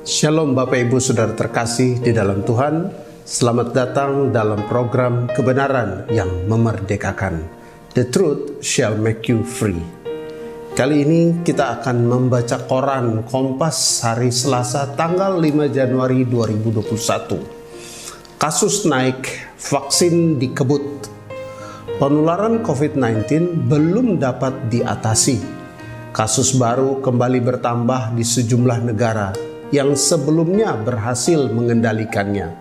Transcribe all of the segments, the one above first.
Shalom Bapak Ibu Saudara terkasih di dalam Tuhan. Selamat datang dalam program kebenaran yang memerdekakan. The truth shall make you free. Kali ini kita akan membaca koran Kompas hari Selasa tanggal 5 Januari 2021. Kasus naik, vaksin dikebut. Penularan COVID-19 belum dapat diatasi. Kasus baru kembali bertambah di sejumlah negara yang sebelumnya berhasil mengendalikannya.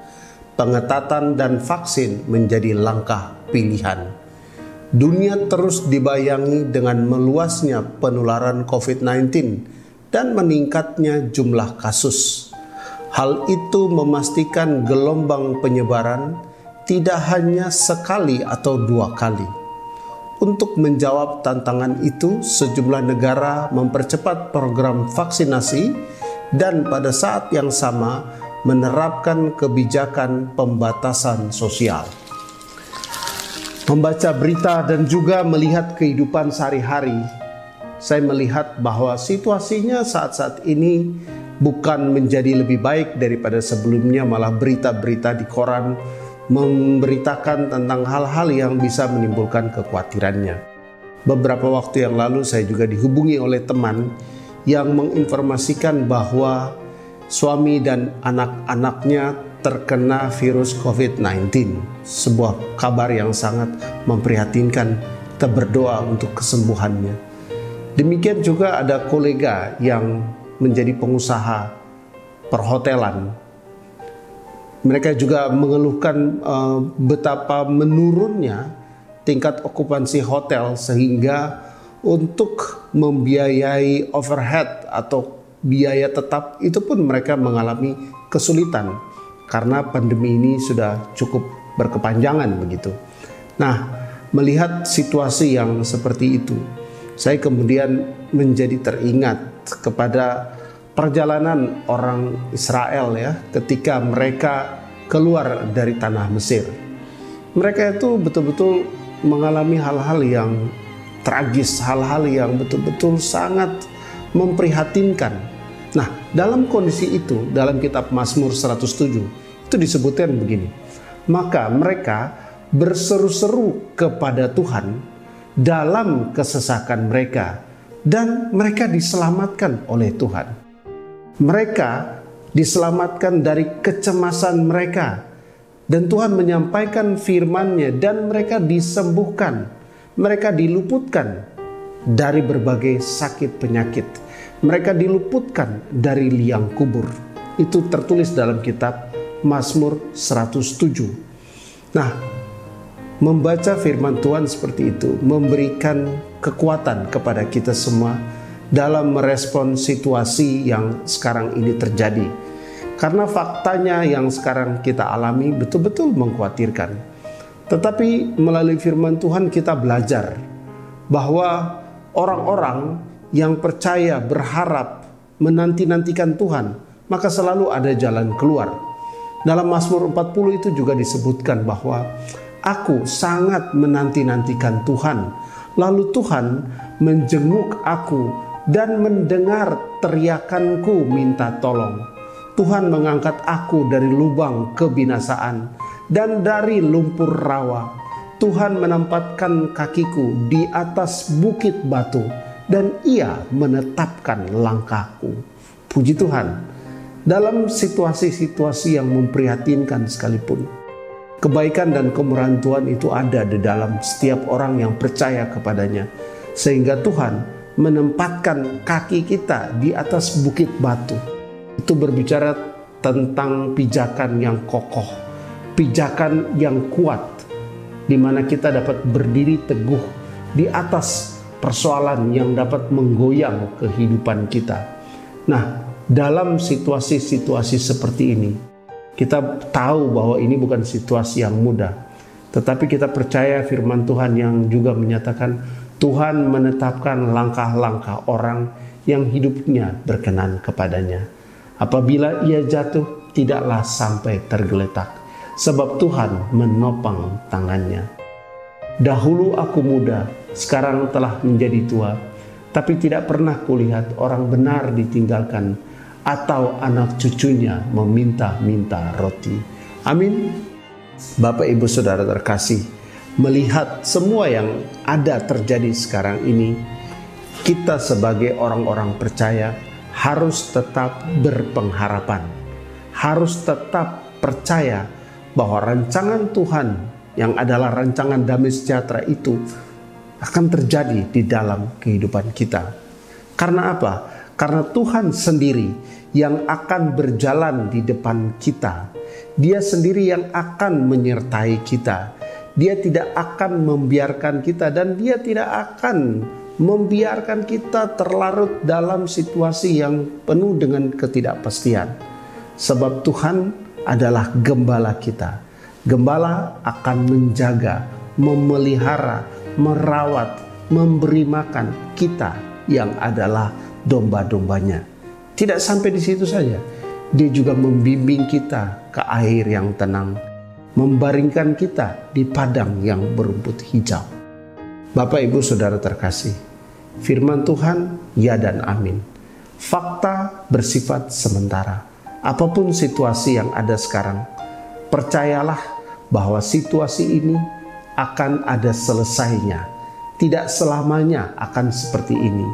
Pengetatan dan vaksin menjadi langkah pilihan. Dunia terus dibayangi dengan meluasnya penularan COVID-19 dan meningkatnya jumlah kasus. Hal itu memastikan gelombang penyebaran tidak hanya sekali atau dua kali. Untuk menjawab tantangan itu, sejumlah negara mempercepat program vaksinasi dan pada saat yang sama menerapkan kebijakan pembatasan sosial. Membaca berita dan juga melihat kehidupan sehari-hari, saya melihat bahwa situasinya saat-saat ini bukan menjadi lebih baik daripada sebelumnya, malah berita-berita di koran memberitakan tentang hal-hal yang bisa menimbulkan kekhawatirannya. Beberapa waktu yang lalu saya juga dihubungi oleh teman yang menginformasikan bahwa suami dan anak-anaknya terkena virus COVID-19. Sebuah kabar yang sangat memprihatinkan. Kita berdoa untuk kesembuhannya. Demikian juga ada kolega yang menjadi pengusaha perhotelan. Mereka juga mengeluhkan uh, betapa menurunnya tingkat okupansi hotel sehingga untuk membiayai overhead atau biaya tetap itu pun mereka mengalami kesulitan karena pandemi ini sudah cukup berkepanjangan begitu. Nah, melihat situasi yang seperti itu, saya kemudian menjadi teringat kepada perjalanan orang Israel ya ketika mereka keluar dari tanah Mesir. Mereka itu betul-betul mengalami hal-hal yang tragis, hal-hal yang betul-betul sangat memprihatinkan. Nah, dalam kondisi itu, dalam kitab Mazmur 107, itu disebutkan begini. Maka mereka berseru-seru kepada Tuhan dalam kesesakan mereka dan mereka diselamatkan oleh Tuhan. Mereka diselamatkan dari kecemasan mereka dan Tuhan menyampaikan firman-Nya dan mereka disembuhkan mereka diluputkan dari berbagai sakit penyakit. Mereka diluputkan dari liang kubur. Itu tertulis dalam kitab Mazmur 107. Nah, membaca firman Tuhan seperti itu memberikan kekuatan kepada kita semua dalam merespon situasi yang sekarang ini terjadi. Karena faktanya yang sekarang kita alami betul-betul mengkhawatirkan tetapi melalui firman Tuhan kita belajar bahwa orang-orang yang percaya, berharap, menanti-nantikan Tuhan, maka selalu ada jalan keluar. Dalam Mazmur 40 itu juga disebutkan bahwa aku sangat menanti-nantikan Tuhan. Lalu Tuhan menjenguk aku dan mendengar teriakanku minta tolong. Tuhan mengangkat aku dari lubang kebinasaan dan dari lumpur rawa. Tuhan menempatkan kakiku di atas bukit batu dan ia menetapkan langkahku. Puji Tuhan. Dalam situasi-situasi yang memprihatinkan sekalipun, kebaikan dan kemurahan Tuhan itu ada di dalam setiap orang yang percaya kepadanya. Sehingga Tuhan menempatkan kaki kita di atas bukit batu. Itu berbicara tentang pijakan yang kokoh pijakan yang kuat di mana kita dapat berdiri teguh di atas persoalan yang dapat menggoyang kehidupan kita. Nah, dalam situasi-situasi seperti ini, kita tahu bahwa ini bukan situasi yang mudah. Tetapi kita percaya firman Tuhan yang juga menyatakan Tuhan menetapkan langkah-langkah orang yang hidupnya berkenan kepadanya. Apabila ia jatuh, tidaklah sampai tergeletak sebab Tuhan menopang tangannya. Dahulu aku muda, sekarang telah menjadi tua, tapi tidak pernah kulihat orang benar ditinggalkan atau anak cucunya meminta-minta roti. Amin. Bapak, ibu, saudara terkasih, melihat semua yang ada terjadi sekarang ini, kita sebagai orang-orang percaya harus tetap berpengharapan, harus tetap percaya bahwa rancangan Tuhan yang adalah rancangan damai sejahtera itu akan terjadi di dalam kehidupan kita. Karena apa? Karena Tuhan sendiri yang akan berjalan di depan kita. Dia sendiri yang akan menyertai kita. Dia tidak akan membiarkan kita dan dia tidak akan membiarkan kita terlarut dalam situasi yang penuh dengan ketidakpastian. Sebab Tuhan adalah gembala kita. Gembala akan menjaga, memelihara, merawat, memberi makan kita yang adalah domba-dombanya. Tidak sampai di situ saja, dia juga membimbing kita ke air yang tenang, membaringkan kita di padang yang berumput hijau. Bapak, ibu, saudara terkasih, firman Tuhan, ya dan amin. Fakta bersifat sementara. Apa pun situasi yang ada sekarang, percayalah bahwa situasi ini akan ada selesainya. Tidak selamanya akan seperti ini.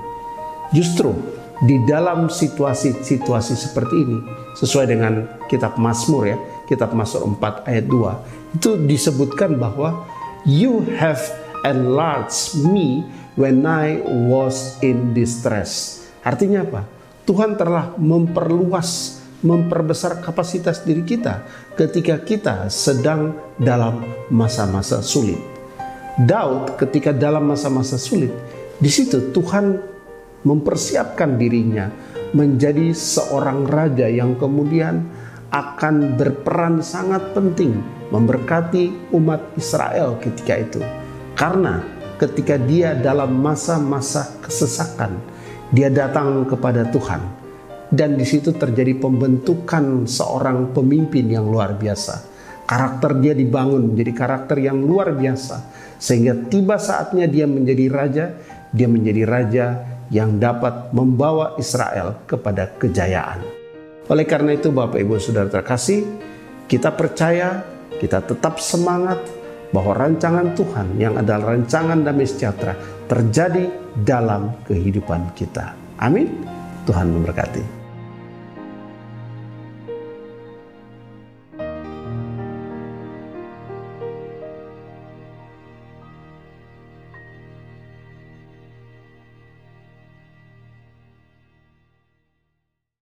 Justru di dalam situasi-situasi seperti ini sesuai dengan kitab Mazmur ya, kitab Mazmur 4 ayat 2 itu disebutkan bahwa you have enlarged me when I was in distress. Artinya apa? Tuhan telah memperluas, memperbesar kapasitas diri kita ketika kita sedang dalam masa-masa sulit. Daud ketika dalam masa-masa sulit, di situ Tuhan mempersiapkan dirinya menjadi seorang raja yang kemudian akan berperan sangat penting memberkati umat Israel ketika itu. Karena ketika dia dalam masa-masa kesesakan, dia datang kepada Tuhan. Dan di situ terjadi pembentukan seorang pemimpin yang luar biasa. Karakter dia dibangun menjadi karakter yang luar biasa. Sehingga tiba saatnya dia menjadi raja, dia menjadi raja yang dapat membawa Israel kepada kejayaan. Oleh karena itu Bapak Ibu Saudara terkasih, kita percaya, kita tetap semangat bahwa rancangan Tuhan yang adalah rancangan damai sejahtera terjadi dalam kehidupan kita. Amin. Tuhan memberkati.